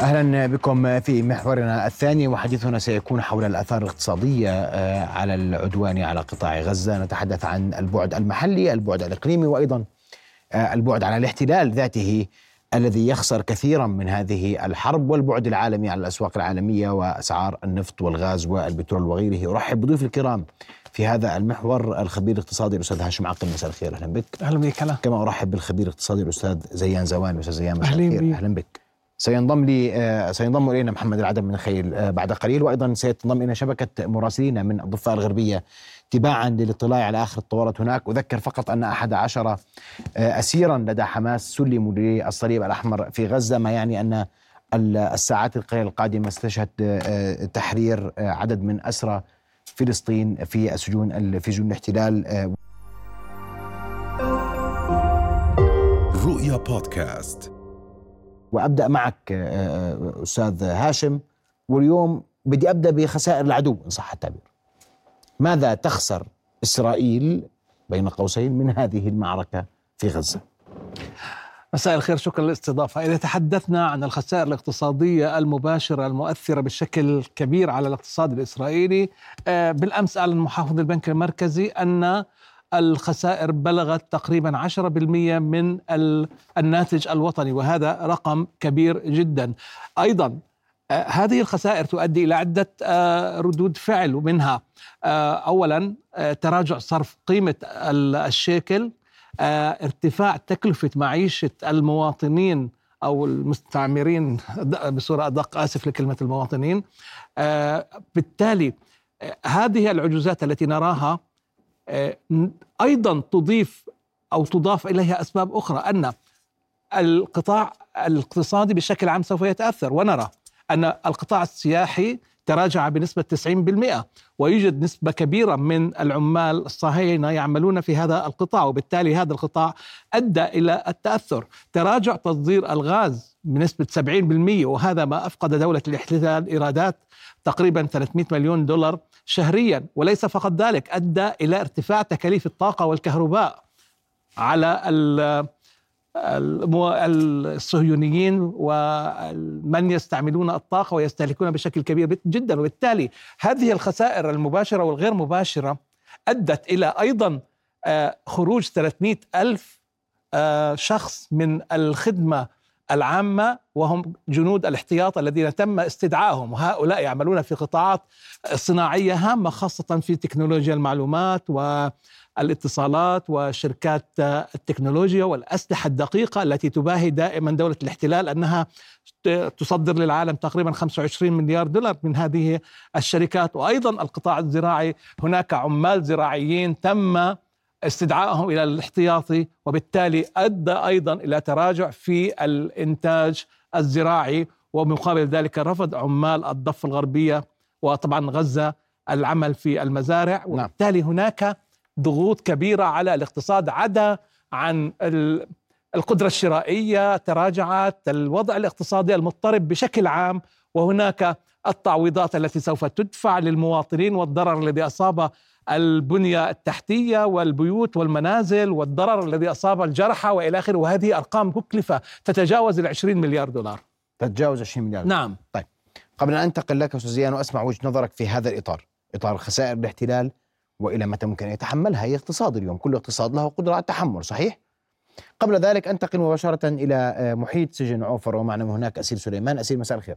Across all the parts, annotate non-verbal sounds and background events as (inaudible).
أهلا بكم في محورنا الثاني وحديثنا سيكون حول الآثار الاقتصادية آه، على العدوان على قطاع غزة، نتحدث عن البعد المحلي، البعد الإقليمي وأيضا آه، البعد على الاحتلال ذاته الذي يخسر كثيرا من هذه الحرب والبعد العالمي على الأسواق العالمية وأسعار النفط والغاز والبترول وغيره، أرحب بضيوف الكرام في هذا المحور الخبير الاقتصادي الأستاذ هاشم عقل مساء الخير أهلا بك. أهلا بك. كما أرحب بالخبير الاقتصادي الأستاذ زيان زوان أستاذ زيان مساء الخير. أهلا بك. سينضم لي آه، سينضم إلينا محمد العدم من الخيل آه، بعد قليل. وأيضا سيتنضم إلينا شبكة مراسلين من الضفة الغربية تباعا للاطلاع على آخر التطورات هناك. أذكر فقط أن أحد عشر آه، اسيرا لدى حماس سلموا للصليب الأحمر في غزة ما يعني أن ال- الساعات القليله القادمة ستشهد تحرير عدد من أسرى فلسطين في السجون ال- في سجون الاحتلال رؤيا بودكاست. وأبدأ معك آه، آه، أستاذ هاشم واليوم بدي أبدأ بخسائر العدو إن صح التعبير. ماذا تخسر إسرائيل بين قوسين من هذه المعركة في غزة؟ مساء الخير شكرا للاستضافة إذا تحدثنا عن الخسائر الاقتصادية المباشرة المؤثرة بشكل كبير على الاقتصاد الإسرائيلي آه، بالأمس أعلن محافظ البنك المركزي أن الخسائر بلغت تقريبا 10% من ال- الناتج الوطني وهذا رقم كبير جدا. أيضا آه، هذه الخسائر تؤدي إلى عدة آه، ردود فعل ومنها آه، أولا آه، تراجع صرف قيمة ال- الشيكل ارتفاع تكلفة معيشة المواطنين أو المستعمرين. بصورة أدق آسف لكلمة المواطنين. بالتالي هذه العجوزات التي نراها آه، أيضا تضيف أو تضاف إليها أسباب أخرى أن القطاع الاقتصادي بشكل عام سوف يتأثر. ونرى أن القطاع السياحي تراجع بنسبة 90% ويوجد نسبة كبيرة من العمال الصهاينة يعملون في هذا القطاع وبالتالي هذا القطاع أدى إلى التأثر. تراجع تصدير الغاز بنسبة 70% وهذا ما أفقد دولة الاحتلال إيرادات تقريبا 300 مليون دولار شهريا وليس فقط ذلك أدى إلى ارتفاع تكاليف الطاقة والكهرباء على الصهيونيين ومن يستعملون الطاقة ويستهلكون بشكل كبير جدا. وبالتالي هذه الخسائر المباشرة والغير مباشرة أدت إلى أيضا آه، خروج 300 ألف آه، شخص من الخدمة العامة وهم جنود الاحتياط الذين تم استدعائهم وهؤلاء يعملون في قطاعات صناعية هامة خاصة في تكنولوجيا المعلومات والاتصالات وشركات التكنولوجيا والأسلحة الدقيقة التي تباهي دائما دولة الاحتلال أنها تصدر للعالم تقريبا 25 مليار دولار من هذه الشركات. وأيضا القطاع الزراعي هناك عمال زراعيين تم استدعائهم إلى الاحتياطي وبالتالي أدى أيضا إلى تراجع في الإنتاج الزراعي ومقابل ذلك رفض عمال الضفة الغربية وطبعا غزة العمل في المزارع. وبالتالي هناك ضغوط كبيرة على الاقتصاد عدا عن ال- القدرة الشرائية تراجعت الوضع الاقتصادي المضطرب بشكل عام. وهناك التعويضات التي سوف تدفع للمواطنين والضرر الذي أصاب البنية التحتية والبيوت والمنازل والضرر الذي أصاب الجرحى وإلى آخره. وهذه أرقام مكلفة تتجاوز ال 20 مليار دولار. تتجاوز 20 مليار. نعم. قبل أن أنتقل لك أستاذ زيان وأسمع وجهة نظرك في هذا الإطار، إطار خسائر الاحتلال وإلى متى ممكن أن يتحملها. هي اقتصاد اليوم، كل اقتصاد له قدرة على التحمل، صحيح؟ قبل ذلك أنتقل مباشرة إلى آه، محيط سجن عوفر ومعنا هناك أسير سليمان، أسير مساء الخير.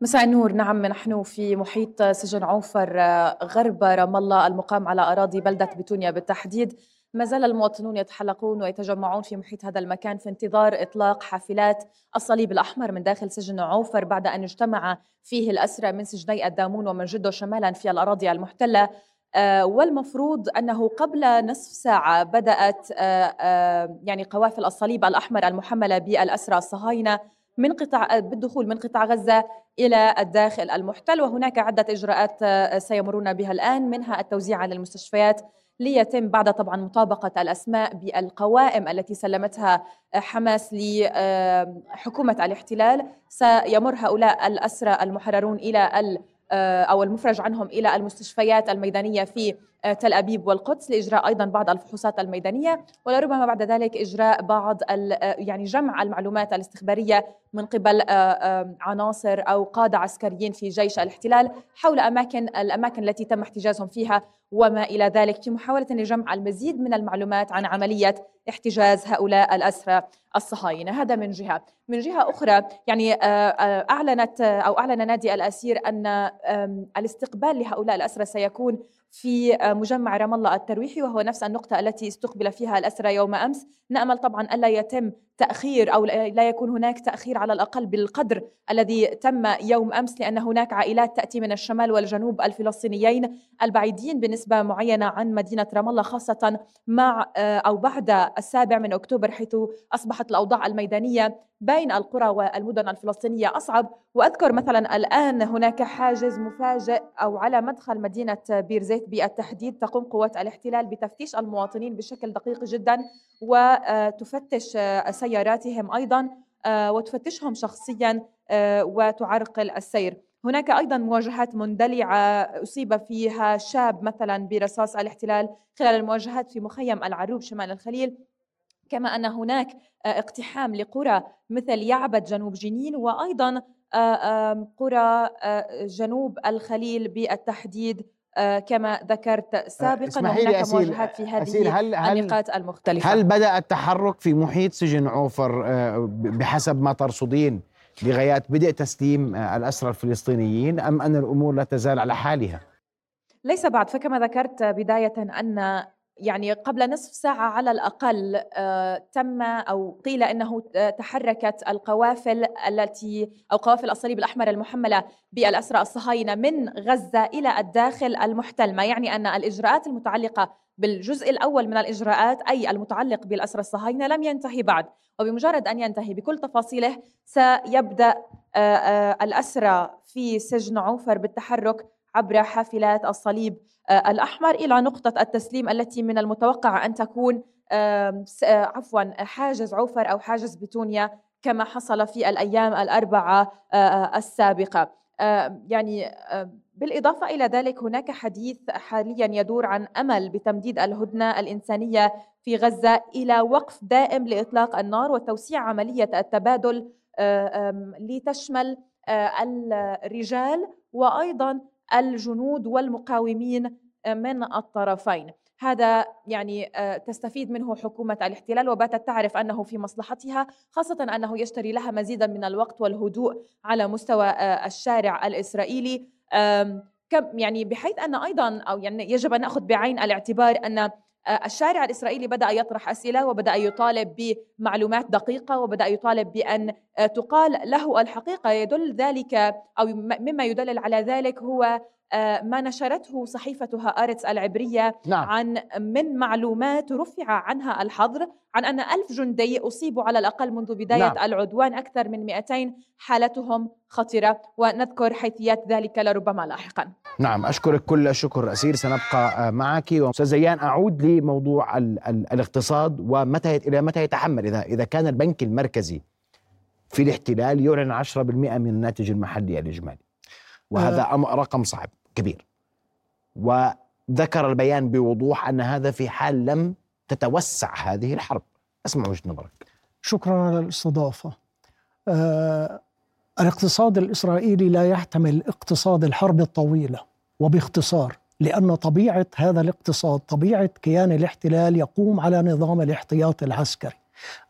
مساء النور. نعم نحن في محيط سجن عوفر آه، غرب رام الله المقام على أراضي بلدة بتونيا بالتحديد ما زال المواطنون يتحلقون ويتجمعون في محيط هذا المكان في انتظار إطلاق حافلات الصليب الأحمر من داخل سجن عوفر بعد أن اجتمع فيه الأسرى من سجني الدامون ومن جدو شمالا في الأراضي المحتلة. آه، والمفروض أنه قبل نصف ساعة بدأت آه، يعني قوافل الصليب الأحمر المحملة بالأسرى الصهاينة من قطاع بالدخول من قطاع غزة إلى الداخل المحتل وهناك عدة إجراءات آه، سيمرون بها الآن منها التوزيع على المستشفيات ليتم بعد طبعا مطابقة الأسماء بالقوائم التي سلمتها آه، حماس لحكومه الاحتلال. سيمر هؤلاء الأسرى المحررون آه، أو المفرج عنهم إلى المستشفيات الميدانية في آه، تل أبيب والقدس لإجراء أيضا بعض الفحوصات الميدانية ولربما بعد ذلك إجراء بعض يعني جمع المعلومات الاستخبارية من قبل عناصر أو قادة عسكريين في جيش الاحتلال حول أماكن الأماكن التي تم احتجازهم فيها وما إلى ذلك في محاولة لجمع المزيد من المعلومات عن عملية احتجاز هؤلاء الأسرى الصهاينة. هذا من جهة. من جهة أخرى يعني أعلنت أو أعلن نادي الأسير أن الاستقبال لهؤلاء الأسرى سيكون في مجمع رام الله الترويحي وهو نفس النقطة التي استقبل فيها الأسرى يوم أمس. نأمل طبعا ألا يتم تأخير أو لا يكون هناك تأخير على الأقل بالقدر الذي تم يوم أمس لأن هناك عائلات تأتي من الشمال والجنوب الفلسطينيين البعيدين بنسبة معينة عن مدينة رام الله خاصة مع أو بعد السابع من أكتوبر حيث أصبحت الأوضاع الميدانية بين القرى والمدن الفلسطينية أصعب. وأذكر مثلا الآن هناك حاجز مفاجئ أو على مدخل مدينة بير زيت بالتحديد تقوم قوات الاحتلال بتفتيش المواطنين بشكل دقيق جدا وتفتش سياراتهم أيضا وتفتشهم شخصيا وتعرقل السير. هناك أيضا مواجهات مندلعة أصيب فيها شاب مثلا برصاص الاحتلال خلال المواجهات في مخيم العروب شمال الخليل. كما أن هناك اقتحام لقرى مثل يعبد جنوب جنين وأيضا قرى جنوب الخليل بالتحديد. كما ذكرت سابقا وهناك مواجهات في هذه هل النقاط المختلفة هل بدأ التحرك في محيط سجن عوفر بحسب ما ترصدين لغايات بدء تسليم الأسرى الفلسطينيين أم أن الأمور لا تزال على حالها؟ ليس بعد فكما ذكرت بداية أن يعني قبل نصف ساعة على الأقل آه، تم أو قيل أنه تحركت القوافل التي أو قوافل الصليب الأحمر المحملة بالأسرى الصهاينة من غزة إلى الداخل المحتل ما يعني أن الإجراءات المتعلقة بالجزء الأول من الإجراءات أي المتعلق بالأسرى الصهاينة لم ينتهي بعد. وبمجرد أن ينتهي بكل تفاصيله سيبدأ آه، آه، الأسرى في سجن عوفر بالتحرك عبر حافلات الصليب آه، الأحمر إلى نقطة التسليم التي من المتوقع أن تكون آه، عفوا حاجز عوفر أو حاجز بتونيا كما حصل في الأيام الأربعة آه، السابقة. يعني بالإضافة إلى ذلك هناك حديث حاليا يدور عن أمل بتمديد الهدنة الإنسانية في غزة إلى وقف دائم لإطلاق النار وتوسيع عملية التبادل لتشمل الرجال وأيضا الجنود والمقاومين من الطرفين. هذا يعني آه، تستفيد منه حكومة الاحتلال وباتت تعرف أنه في مصلحتها خاصة أنه يشتري لها مزيدا من الوقت والهدوء على مستوى آه، الشارع الإسرائيلي. يعني بحيث أن أيضا أو يعني يجب أن نأخذ بعين الاعتبار أن الشارع الإسرائيلي بدأ يطرح أسئلة وبدأ يطالب بمعلومات دقيقة وبدأ يطالب بأن تقال له الحقيقة. يدل ذلك أو مما يدلل على ذلك هو آه، ما نشرته صحيفة هآرتس العبرية نعم. عن من معلومات رفع عنها الحظر عن أن ألف جندي أصيبوا على الأقل منذ بداية نعم. العدوان أكثر من 200 حالتهم خطرة ونذكر حيثيات ذلك لربما لاحقا نعم أشكرك كل الشكر أسير سنبقى معك وأستاذ زيان أعود لموضوع ال ال الاقتصاد ومتى إلى متى يتحمل إذا إذا كان البنك المركزي في الاحتلال يعلن 10% من الناتج المحلي الإجمالي وهذا آه. رقم صعب كبير. وذكر البيان بوضوح أن هذا في حال لم تتوسع هذه الحرب. أسمع وجهة نظرك. شكرا على الاستضافة. آه الاقتصاد الإسرائيلي لا يحتمل اقتصاد الحرب الطويلة وباختصار لأن طبيعة هذا الاقتصاد طبيعة كيان الاحتلال يقوم على نظام الاحتياط العسكري.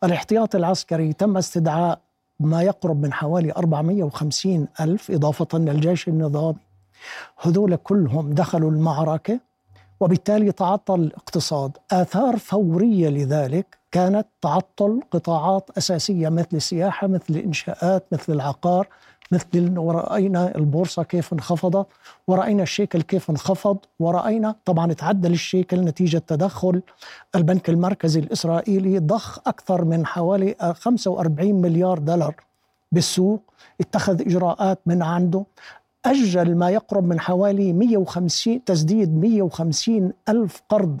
الاحتياط العسكري تم استدعاء ما يقرب من حوالي 450 ألف إضافة للجيش النظامي. هذول كلهم دخلوا المعركة وبالتالي تعطل الاقتصاد. آثار فورية لذلك كانت تعطل قطاعات أساسية مثل السياحة مثل الإنشاءات مثل العقار. مثل ورأينا البورصة كيف انخفضت ورأينا الشيكل كيف انخفض ورأينا طبعا تعدل الشيكل نتيجة تدخل البنك المركزي الإسرائيلي ضخ أكثر من حوالي 45 مليار دولار بالسوق اتخذ إجراءات من عنده. أجل ما يقرب من حوالي 150 تسديد 150 ألف قرض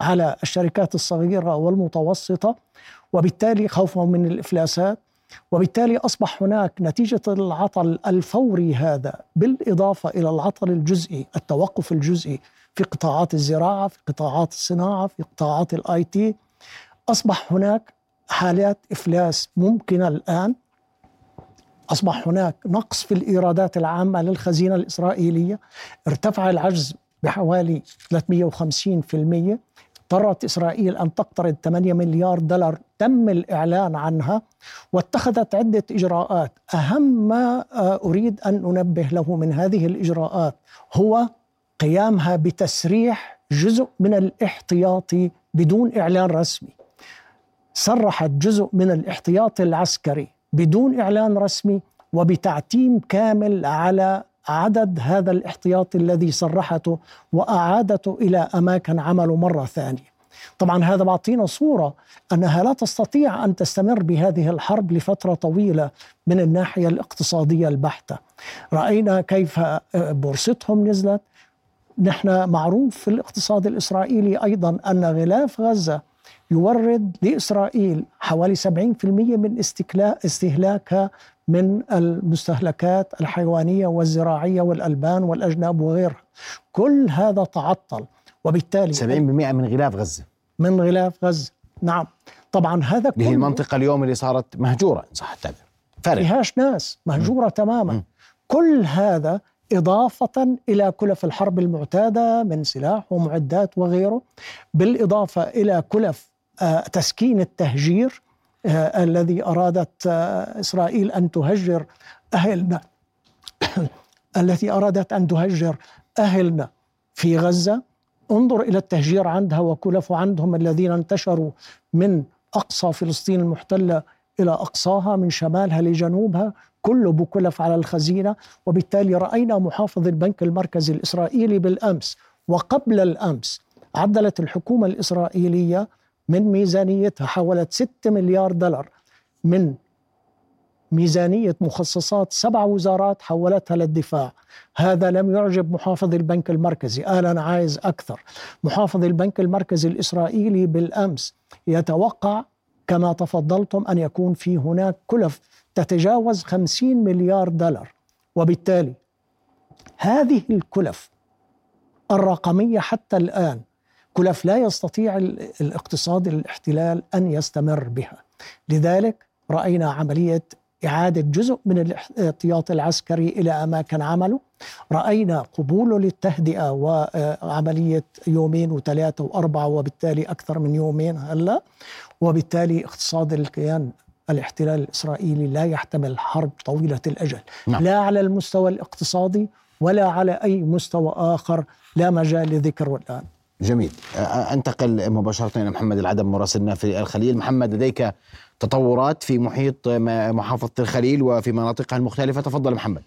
على الشركات الصغيرة والمتوسطة وبالتالي خوفا من الإفلاسات. وبالتالي أصبح هناك نتيجة العطل الفوري هذا بالإضافة إلى العطل الجزئي التوقف الجزئي في قطاعات الزراعة في قطاعات الصناعة في قطاعات ال IT. أصبح هناك حالات إفلاس ممكنة الآن. أصبح هناك نقص في الإيرادات العامة للخزينة الإسرائيلية. ارتفع العجز بحوالي 350% اضطرت إسرائيل أن تقترض 8 مليار دولار تم الإعلان عنها واتخذت عدة إجراءات. أهم ما آه، أريد أن أنبه له من هذه الإجراءات هو قيامها بتسريح جزء من الاحتياطي بدون إعلان رسمي. سرحت جزء من الاحتياطي العسكري بدون إعلان رسمي وبتعتيم كامل على عدد هذا الاحتياطي الذي صرحته واعادته إلى أماكن عمله مرة ثانية. طبعا هذا بعطينا صورة أنها لا تستطيع أن تستمر بهذه الحرب لفترة طويلة من الناحية الاقتصادية البحتة. رأينا كيف بورصتهم نزلت نحن معروف في الاقتصاد الإسرائيلي أيضا أن غلاف غزة يورد لإسرائيل حوالي 70% من استهلاكها من المستهلكات الحيوانية والزراعية والألبان والأجناب وغيرها. كل هذا تعطل وبالتالي 70% من غلاف غزة من غلاف غزة، نعم. طبعا هذا اللي هي المنطقة اليوم اللي صارت مهجورة إن صح التعبير. فارغ فيهاش ناس مهجورة م. تماما. م. كل هذا إضافة إلى كلف الحرب المعتادة من سلاح ومعدات وغيره بالإضافة إلى كلف آه، تسكين التهجير آه، الذي أرادت آه، إسرائيل أن تهجر أهلنا (coughs) التي أرادت أن تهجر أهلنا في غزة. انظر إلى التهجير عندها وكلف عندهم الذين انتشروا من أقصى فلسطين المحتلة إلى أقصاها من شمالها لجنوبها. كله بكلف على الخزينة وبالتالي رأينا محافظ البنك المركزي الإسرائيلي بالأمس وقبل الأمس عدلت الحكومة الإسرائيلية من ميزانيتها حولت 6 مليار دولار من ميزانية مخصصات سبع وزارات حولتها للدفاع. هذا لم يعجب محافظ البنك المركزي. قال أنا عايز أكثر. محافظ البنك المركزي الإسرائيلي بالأمس يتوقع كما تفضلتم أن يكون في هناك كلف تتجاوز 50 مليار دولار. وبالتالي هذه الكلف الرقمية حتى الآن كلف لا يستطيع الاقتصاد الاحتلال أن يستمر بها. لذلك رأينا عملية إعادة جزء من الاحتياط العسكري إلى أماكن عمله. رأينا قبوله للتهدئة وعملية يومين وثلاثة وأربعة وبالتالي أكثر من يومين هلأ. وبالتالي اقتصاد الكيان الاحتلال الإسرائيلي لا يحتمل حرب طويلة الأجل نعم. لا على المستوى الاقتصادي ولا على أي مستوى آخر لا مجال لذكره الآن جميل. أنتقل مباشرة إلى محمد العدم مراسلنا في الخليل. محمد لديك تطورات في محيط محافظة الخليل وفي مناطقها المختلفة؟ تفضل محمد.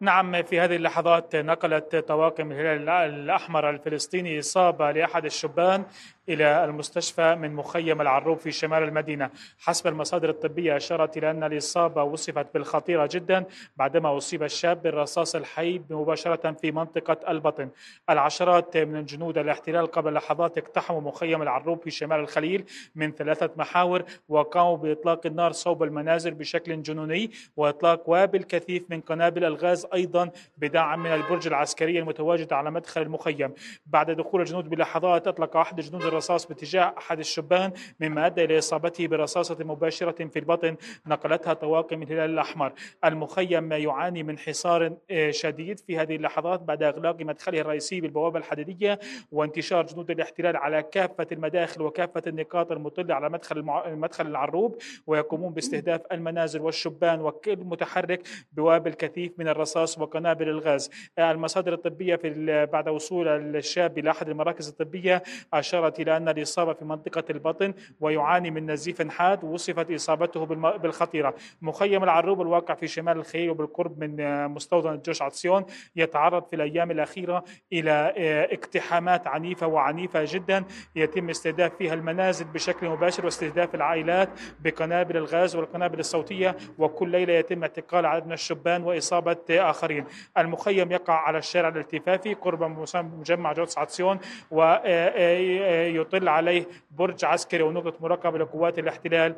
نعم في هذه اللحظات نقلت طواقم الهلال الأحمر الفلسطيني إصابة لأحد الشبان إلى المستشفى من مخيم العروب في شمال المدينة. حسب المصادر الطبية أشارت إلى أن الإصابة وصفت بالخطيرة جدا بعدما أصيب الشاب بالرصاص الحي مباشرة في منطقة البطن. العشرات من جنود الاحتلال قبل لحظات اقتحموا مخيم العروب في شمال الخليل من ثلاثة محاور وقاموا بإطلاق النار صوب المنازل بشكل جنوني وإطلاق وابل كثيف من قنابل الغاز أيضا بدعم من البرج العسكري المتواجد على مدخل المخيم. بعد دخول الجنود بلحظات أطلق أحد جنود الرصاص باتجاه أحد الشبان مما أدى إلى إصابته برصاصة مباشرة في البطن نقلتها طواقم الهلال الأحمر. المخيم يعاني من حصار آه، شديد في هذه اللحظات بعد إغلاق مدخله الرئيسي بالبوابة الحديدية وانتشار جنود الاحتلال على كافة المداخل وكافة النقاط المطلة على مدخل مدخل العروب ويقومون باستهداف المنازل والشبان وكل متحرك بوابل كثيف من الرصاص وقنابل الغاز. المصادر الطبية في بعد وصول الشاب إلى أحد المراكز الطبية أشارت إلى أن الإصابة في منطقة البطن ويعاني من نزيف حاد وصفت إصابته بالخطيرة. مخيم العروب الواقع في شمال الخليل وبالقرب من مستوطن جوش عطسيون يتعرض في الأيام الأخيرة إلى آه، اقتحامات عنيفة وعنيفة جدا يتم استهداف فيها المنازل بشكل مباشر واستهداف العائلات بقنابل الغاز والقنابل الصوتية وكل ليلة يتم اعتقال عدد من الشبان وإصابة آخرين. المخيم يقع على الشارع الالتفافي قرب مجمع جوتس عطسيون و آه، آه، يطل عليه برج عسكري ونقطة مراقبة لقوات الاحتلال.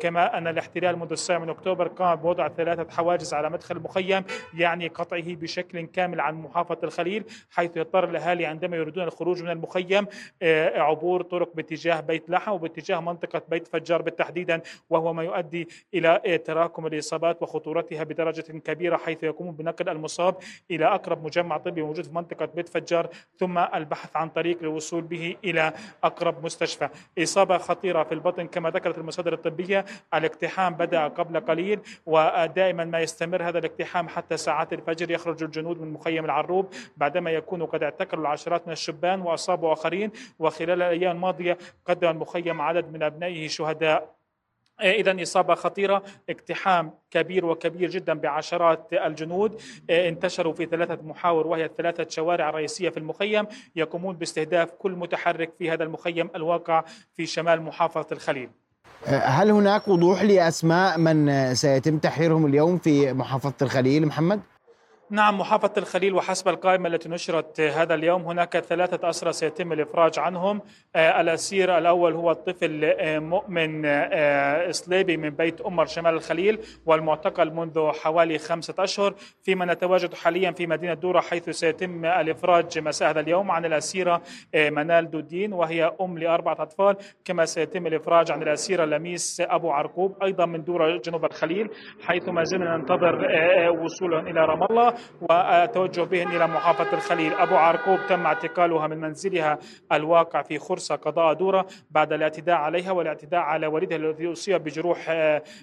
كما أن الاحتلال منذ السابع من أكتوبر قام بوضع ثلاثة حواجز على مدخل المخيم يعني قطعه بشكل كامل عن محافظة الخليل حيث يضطر الأهالي عندما يريدون الخروج من المخيم عبور طرق باتجاه بيت لحم وباتجاه منطقة بيت فجار بالتحديدا وهو ما يؤدي إلى تراكم الإصابات وخطورتها بدرجة كبيرة حيث يقوم بنقل المصاب إلى أقرب مجمع طبي موجود في منطقة بيت فجار ثم البحث عن طريق للوصول به إلى أقرب مستشفى. إصابة خطيرة في البطن كما ذكرت المصادر الطبية. الاقتحام بدأ قبل قليل ودائما ما يستمر هذا الاقتحام حتى ساعات الفجر. يخرج الجنود من مخيم العروب بعدما يكونوا قد اعتقلوا العشرات من الشبان وأصابوا آخرين. وخلال الأيام الماضية قدم المخيم عدد من أبنائه شهداء. إذا إصابة خطيرة اقتحام كبير وكبير جدا بعشرات الجنود انتشروا في ثلاثة محاور وهي الثلاثة شوارع الرئيسية في المخيم يقومون باستهداف كل متحرك في هذا المخيم الواقع في شمال محافظة الخليل هل هناك وضوح لأسماء من سيتم تحريرهم اليوم في محافظة الخليل محمد؟ نعم محافظة الخليل وحسب القائمة التي نشرت هذا اليوم هناك ثلاثة أسرى سيتم الإفراج عنهم. آه الأسير الأول هو الطفل آه مؤمن آه إصليبي من بيت أمر شمال الخليل والمعتقل منذ حوالي خمسة أشهر. فيما نتواجد حاليا في مدينة دورة حيث سيتم الإفراج مساء هذا اليوم عن الأسيرة منال دودين وهي أم لأربعة أطفال. كما سيتم الإفراج عن الأسيرة لميس أبو عرقوب أيضا من دورة جنوب الخليل حيث ما زلنا ننتظر وصولهم إلى رام الله. وتوجه بهن إلى محافظة الخليل. أبو عرقوب تم اعتقالها من منزلها الواقع في خرصة قضاء دورة بعد الاعتداء عليها والاعتداء على والدها الذي أصيب بجروح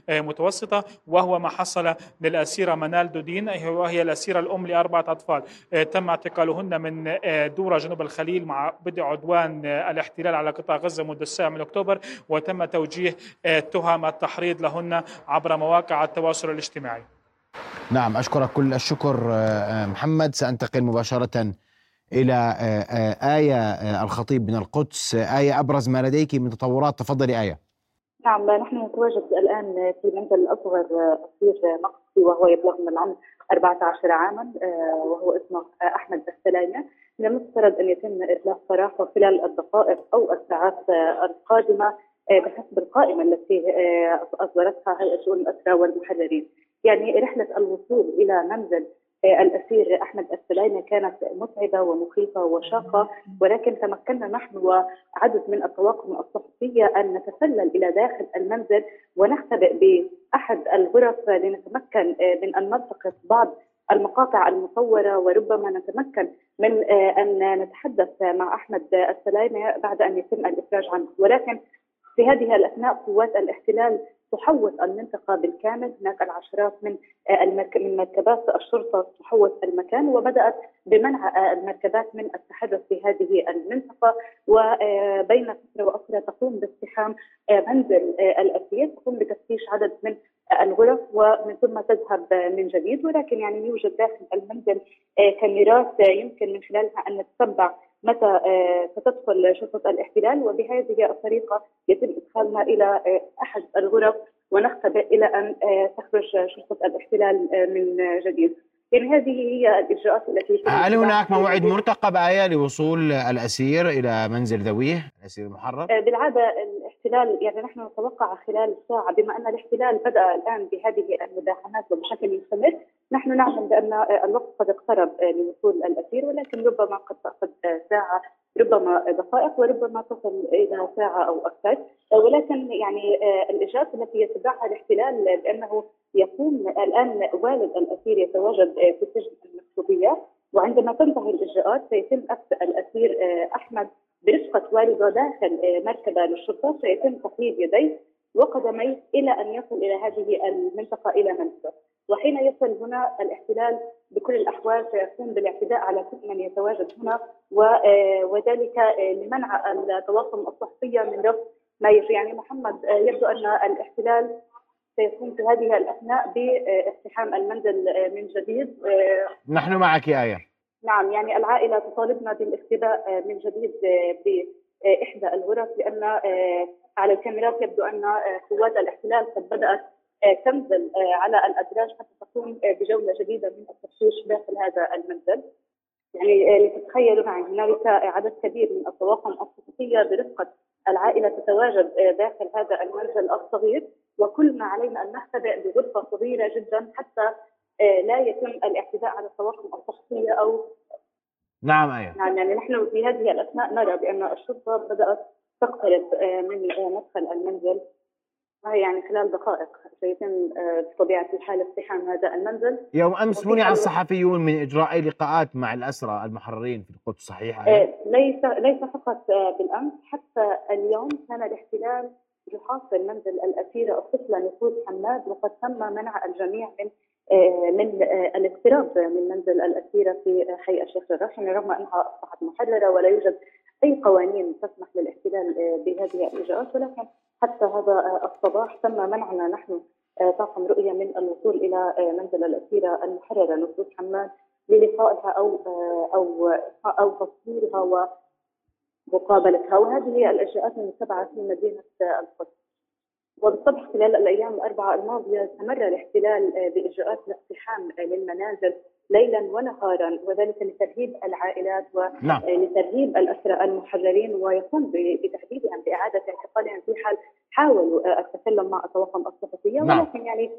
متوسطة وهو ما حصل للأسيرة منال دودين وهي الأسيرة الأم لأربعة أطفال. تم اعتقالهن من دورة جنوب الخليل مع بدء عدوان الاحتلال على قطاع غزة منذ السابع من أكتوبر وتم توجيه تهم التحريض لهن عبر مواقع التواصل الاجتماعي. نعم أشكرك كل الشكر محمد. سأنتقل مباشرة إلى آية الخطيب من القدس. آية أبرز ما لديك من تطورات. تفضلي آية. نعم نحن نتواجد الآن في منزل الأصغر أسير مقصي وهو يبلغ من العمر 14 عاما وهو اسمه أحمد السلايمة من المفترض أن يتم إطلاق سراحه خلال الدقائق أو الساعات القادمة بحسب القائمة التي أصدرتها هيئة شؤون الأسرى والمحررين. يعني رحلة الوصول إلى منزل الأسير أحمد السلايمة كانت متعبة ومخيفة وشاقة ولكن تمكنا نحن وعدد من الطواقم الصحفية أن نتسلل إلى داخل المنزل ونختبئ بأحد الغرف لنتمكن من أن نلتقط بعض المقاطع المصورة وربما نتمكن من أن نتحدث مع أحمد السلايمة بعد أن يتم الإفراج عنه. ولكن في هذه الأثناء قوات الاحتلال تحوط المنطقة بالكامل. هناك العشرات من المرك... من مركبات الشرطة تحوط المكان وبدأت بمنع المركبات من التحرك في هذه المنطقة. وبين فترة وأخرى تقوم باقتحام منزل الأسير تقوم بتفتيش عدد من الغرف ومن ثم تذهب من جديد. ولكن يعني يوجد داخل المنزل كاميرات يمكن من خلالها أن نتتبع متى ستدخل شرطة الاحتلال وبهذه الطريقة يتم إدخالنا إلى أحد الغرف ونختبئ إلى أن تخرج شرطة الاحتلال من جديد يعني هذه هي الإجراءات التي هل هناك موعد مرتقب آية لوصول الأسير إلى منزل ذويه الأسير المحرر؟ بالعادة الاحتلال يعني نحن نتوقع خلال ساعة بما أن الاحتلال بدأ الآن بهذه المداهمات وبشكل مستمر نحن نعلم بأن الوقت قد اقترب لوصول الأسير ولكن ربما قد تأخذ ساعة ربما دقائق وربما تصل إلى ساعة أو أكثر. ولكن يعني الإجراءات التي يتبعها الاحتلال بأنه يكون الآن والد الأسير يتواجد في سجن المكتوبية. وعندما تنتهي الإجراءات سيتم أخذ الأسير أحمد برفقة والده داخل مركبه للشرطه سيتم تقييد يديه وقدميه إلى أن يصل إلى هذه المنطقة إلى منزله. وحين يصل هنا الاحتلال بكل الأحوال سيقوم بالاعتداء على كل من يتواجد هنا وذلك لمنع الطواقم الصحفيه من رفض ما يجري. يعني محمد يبدو أن الاحتلال سيقوم في هذه الأثناء باقتحام المنزل من جديد نحن معك يا آية. نعم يعني العائلة تطالبنا بالاختباء من جديد باحدى الغرف لأن على الكاميرات يبدو أن قوات الاحتلال قد بدأت تنزل على الأدراج حتى تقوم بجولة جديدة من التفتيش داخل هذا المنزل. يعني آه، لتتخيلوا معي هنالك عدد كبير من الطواقم الصحفيه برفقة العائلة تتواجد آه، داخل هذا المنزل الصغير. وكل ما علينا أن نختبئ بغرفة صغيرة جدا حتى آه، لا يتم الاعتداء على الطواقم الصحفيه أو نعم إيه نعم يعني نحن في هذه الأثناء نرى بأن الشرطة بدأت تقترب آه، من آه، مدخل المنزل. وهي يعني خلال دقائق. سيتم آه، بطبيعة الحال اقتحام هذا المنزل. يوم أمس منع الصحفيون من إجراء أي لقاءات مع الأسرى المحررين في القدس صحيح؟ آه، ليس ليس فقط آه، بالأمس حتى اليوم كان الاحتلال يحاصر منزل الاسيره الطفله نفوس حماد وقد تم منع الجميع من آه، من آه، الاقتراب من منزل الاسيره في حي الشيخ يعني رغم أنها أصبحت محررة ولا يوجد أي قوانين تسمح للاحتلال آه، بهذه الإجراءات. ولكن حتى هذا آه، الصباح تم منعنا نحن آه، طاقم رؤية من الوصول إلى آه، منزل الأسيرة المحررة نفوس حماد للقائها آه، أو أو تصويرها ومقابلتها وهذه هي الاجراءات المتبعة في مدينة آه، القدس. وبالطبع خلال الأيام الأربعة الماضية استمر الاحتلال بإجراءات الاقتحام للمنازل ليلا ونهارا وذلك لترهيب العائلات نعم. ولترهيب الاسرى المحررين ويقوم بتهديدهم بإعادة اعتقالهم في حال حاولوا آه، التكلم مع الطواقم الصحفية. نعم. ولكن يعني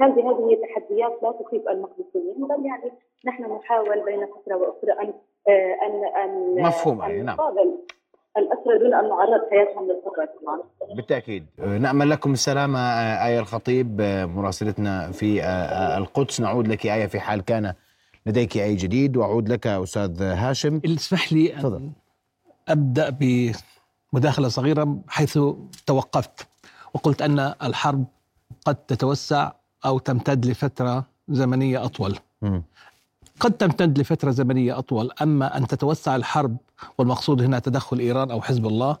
هذه هذه تحديات لا تصيب المقدسيين بل يعني نحن نحاول بين فترة وأخرى أن آه، ان أن مفهوم، أن نعم. الاسرى دون أن نعرض حياتهم للخطر. طبعا بالتأكيد. آه، نأمل لكم السلامه آه، آية الخطيب آه، مراسلتنا في آه، آه، القدس. نعود لك آية في حال كان لديك أي جديد وأعود لك أستاذ هاشم اسمح لي. أن أبدأ بمداخلة صغيرة حيث توقفت وقلت أن الحرب قد تتوسع أو تمتد لفترة زمنية أطول. قد تمتد لفترة زمنية أطول أما أن تتوسع الحرب والمقصود هنا تدخل إيران أو حزب الله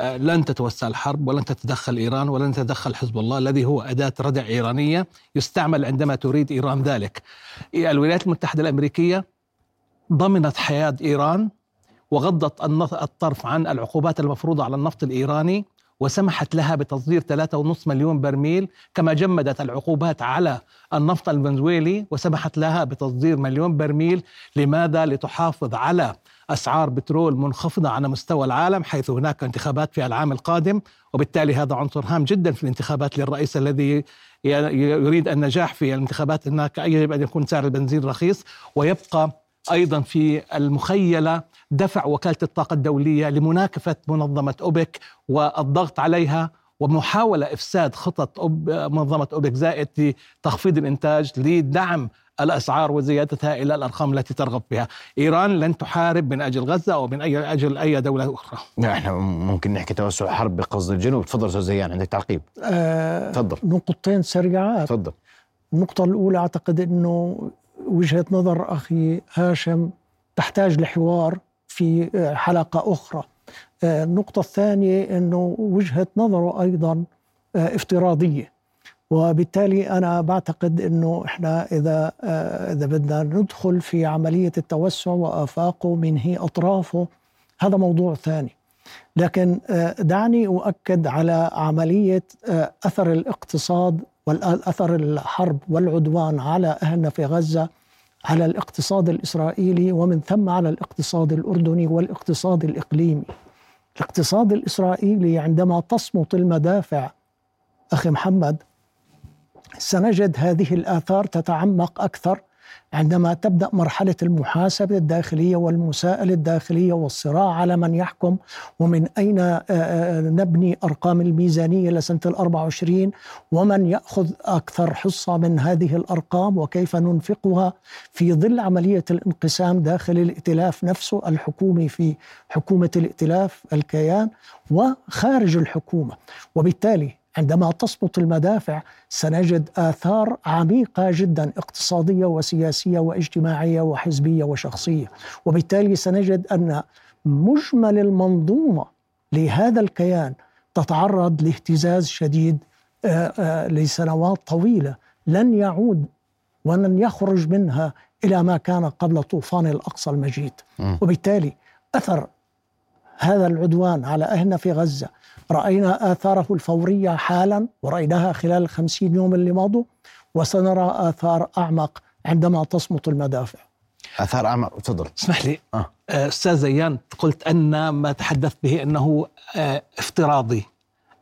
لن تتوسع الحرب ولن تتدخل إيران ولن تتدخل حزب الله الذي هو أداة ردع إيرانية يستعمل عندما تريد إيران ذلك الولايات المتحدة الأمريكية ضمنت حياة إيران وغضت الطرف عن العقوبات المفروضة على النفط الإيراني وسمحت لها بتصدير 3.5 مليون برميل كما جمدت العقوبات على النفط الفنزويلي وسمحت لها بتصدير مليون برميل لماذا؟ لتحافظ على أسعار بترول منخفضة على مستوى العالم حيث هناك انتخابات في العام القادم وبالتالي هذا عنصر هام جدا في الانتخابات للرئيس الذي يريد النجاح في الانتخابات. هناك يجب أن يكون سعر البنزين رخيص ويبقى أيضا في المخيلة دفع وكالة الطاقة الدولية لمناكفة منظمة أوبك والضغط عليها ومحاولة إفساد خطط منظمة أوبك زائد لتخفيض الإنتاج لدعم الأسعار وزيادتها إلى الأرقام التي ترغب بها. إيران لن تحارب من أجل غزة أو من اي أجل أي دولة أخرى. إحنا ممكن نحكي توسع حرب بقصد الجنوب. تفضل أستاذ زيان عندك تعقيب. آه تفضل. نقطتين سريعات تفضل. النقطة الأولى أعتقد أنه وجهة نظر أخي هاشم تحتاج لحوار في آه، حلقة أخرى. آه، النقطة الثانية أنه وجهة نظره أيضا افتراضية. وبالتالي أنا بعتقد أنه إحنا إذا آه، إذا بدنا ندخل في عملية التوسع وآفاقه منهي أطرافه هذا موضوع ثاني. لكن آه، دعني أؤكد على عملية آه، أثر الاقتصاد والأثر الحرب والعدوان على أهلنا في غزة على الاقتصاد الإسرائيلي ومن ثم على الاقتصاد الأردني والاقتصاد الإقليمي. الاقتصاد الإسرائيلي عندما تصمت المدافع أخي محمد سنجد هذه الآثار تتعمق أكثر عندما تبدأ مرحلة المحاسبة الداخلية والمساءلة الداخلية والصراع على من يحكم ومن أين آه، آه، نبني أرقام الميزانية لسنة الأربع وعشرين ومن يأخذ أكثر حصة من هذه الأرقام وكيف ننفقها في ظل عملية الانقسام داخل الائتلاف نفسه الحكومي في حكومة الائتلاف الكيان وخارج الحكومة. وبالتالي عندما تصمت المدافع سنجد آثار عميقة جدا اقتصادية وسياسية واجتماعية وحزبية وشخصية وبالتالي سنجد أن مجمل المنظومة لهذا الكيان تتعرض لاهتزاز شديد آه، آه، لسنوات طويلة لن يعود ولن يخرج منها إلى ما كان قبل طوفان الأقصى المجيد. وبالتالي أثر هذا العدوان على أهلنا في غزة رأينا آثاره الفورية حالا ورأيناها خلال الخمسين يوم اللي مضوا وسنرى آثار أعمق عندما تصمت المدافع. آثار اعمى تفضل. اسمح لي. آه. آه، أستاذ زيان قلت أن ما تحدثت به إنه آه، افتراضي.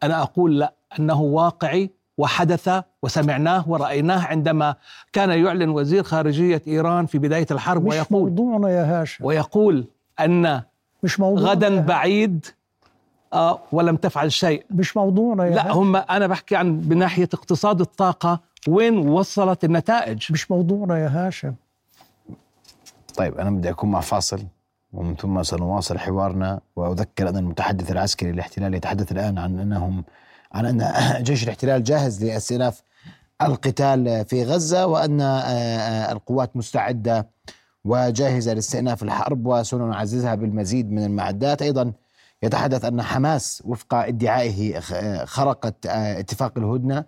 أنا أقول لا أنه واقعي وحدث وسمعناه ورأيناه عندما كان يعلن وزير خارجية إيران في بداية الحرب مش ويقول موضوعنا يا هاشم. ويقول أن مش موضوعنا غدا بعيد آه ولم تفعل شيء. مش موضوعنا يا لا هاشم. هم أنا بحكي عن بناحية اقتصاد الطاقة وين وصلت النتائج؟ مش موضوعنا يا هاشم. طيب أنا بدي أكون مع فاصل ومن ثم سنواصل حوارنا وأذكر أن المتحدث العسكري للاحتلال يتحدث الآن عن أنهم عن أن (laughs) جيش الاحتلال جاهز لاستئناف القتال في غزة وأن آه، آه، القوات مستعدة وجاهزة لاستئناف الحرب وسنعززها بالمزيد من المعدات. أيضا يتحدث أن حماس وفق ادعائه خرقت آه، اتفاق الهدنة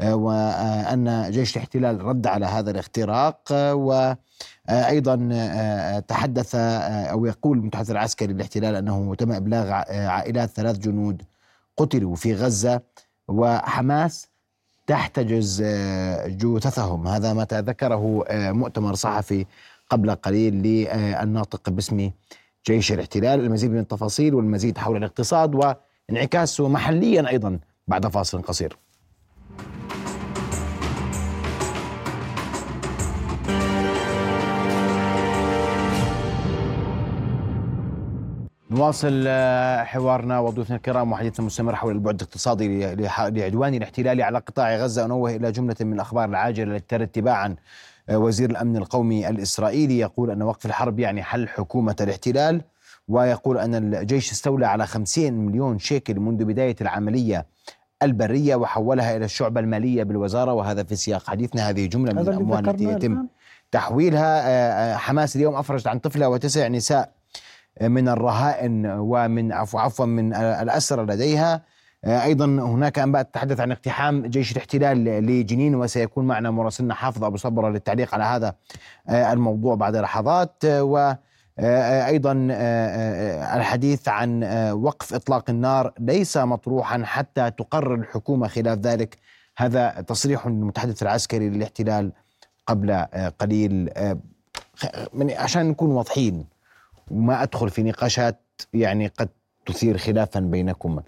آه، وان جيش الاحتلال رد على هذا الاختراق آه، و آه، أيضا آه، تحدث آه، أو يقول المتحدث العسكري للاحتلال أنه تم آه، عائلات ثلاث جنود قتلوا في غزة وحماس تحتجز آه، جثثهم. هذا ما ذكره آه، مؤتمر صحفي قبل قليل للناطق باسم جيش الاحتلال المزيد من التفاصيل والمزيد حول الاقتصاد وانعكاسه محليا أيضا بعد فاصل قصير. نواصل آه، حوارنا وضيوفنا الكرام وحديثنا مستمر حول البعد الاقتصادي لعدوان الاحتلال على قطاع غزة انوه إلى جملة من الاخبار العاجلة التي ترد تباعا آه، وزير الأمن القومي الإسرائيلي يقول أن وقف الحرب يعني حل حكومة الاحتلال ويقول أن الجيش استولى على 50 مليون شيكل منذ بداية العملية البرية وحولها إلى الشعبة المالية بالوزارة. وهذا في سياق حديثنا. هذه جملة من الأموال التي يتم. تحويلها. آه، آه، حماس اليوم أفرجت عن طفلة وتسع نساء من الرهائن ومن عفوا عفوا من الأسرى لديها. أيضا هناك انباء تتحدث عن اقتحام جيش الاحتلال لجنين وسيكون معنا مراسلنا حافظ أبو صبرة للتعليق على هذا آه، الموضوع بعد لحظات. آه، و آه، أيضا آه، آه، الحديث عن آه، وقف إطلاق النار ليس مطروحا حتى تقرر الحكومة خلاف ذلك. هذا تصريح المتحدث العسكري للاحتلال قبل آه، قليل. آه، من- عشان نكون واضحين وما أدخل في نقاشات يعني قد تثير خلافا بينكم.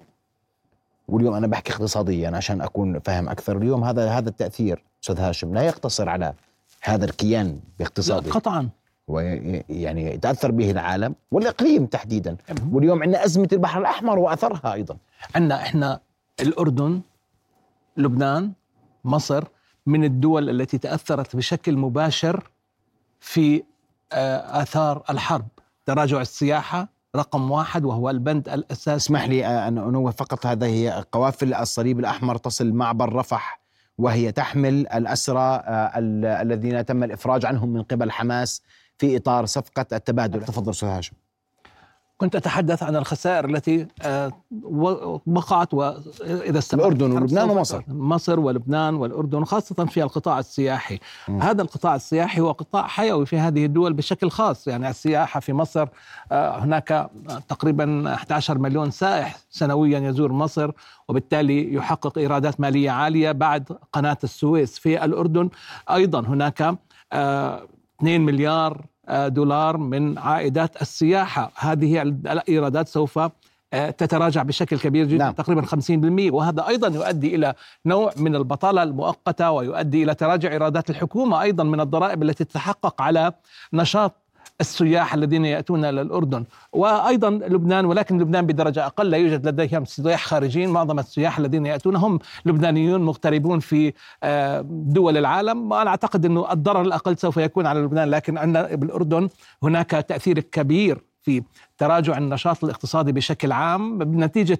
واليوم أنا بحكي اقتصاديا عشان أكون فاهم أكثر. اليوم هذا هذا التأثير أستاذ هاشم لا يقتصر على هذا الكيان باقتصاده قطعا. ويعني يتأثر به العالم والإقليم تحديدا. واليوم عندنا أزمة البحر الأحمر وأثرها أيضا. عندنا إحنا الأردن لبنان مصر من الدول التي تأثرت بشكل مباشر في آه، آثار الحرب. تراجع السياحة رقم واحد وهو البند الاساسي اسمح لي أن أنوه فقط هذا هي قوافل الصليب الأحمر تصل معبر رفح وهي تحمل الأسرى آه، ال- الذين تم الإفراج عنهم من قبل حماس في إطار صفقة التبادل. تفضل أستاذ هاشم. كنت أتحدث عن الخسائر التي آه، وقعت واذا استمرت. الأردن ولبنان ومصر. مصر ولبنان والأردن خاصه في القطاع السياحي. م. هذا القطاع السياحي هو قطاع حيوي في هذه الدول بشكل خاص. يعني السياحة في مصر آه، هناك تقريبا 11 مليون سائح سنويا يزور مصر وبالتالي يحقق إيرادات مالية عالية بعد قناة السويس في الأردن. أيضا هناك آه، 2 مليار آه، دولار من عائدات السياحة هذه الإيرادات سوف آه، تتراجع بشكل كبير جدا نعم. نعم. تقريبا 50% وهذا أيضا يؤدي إلى نوع من البطالة المؤقتة ويؤدي إلى تراجع إيرادات الحكومة أيضا من الضرائب التي تتحقق على نشاط السياح الذين يأتون إلى الأردن. وأيضا لبنان ولكن لبنان بدرجة أقل. لا يوجد لديهم سياح خارجيين معظم السياح الذين يأتون هم لبنانيون مغتربون في آه، دول العالم. وأنا أعتقد أنه الضرر الأقل سوف يكون على لبنان لكن عندنا بالأردن هناك تأثير كبير في تراجع النشاط الاقتصادي بشكل عام بنتيجة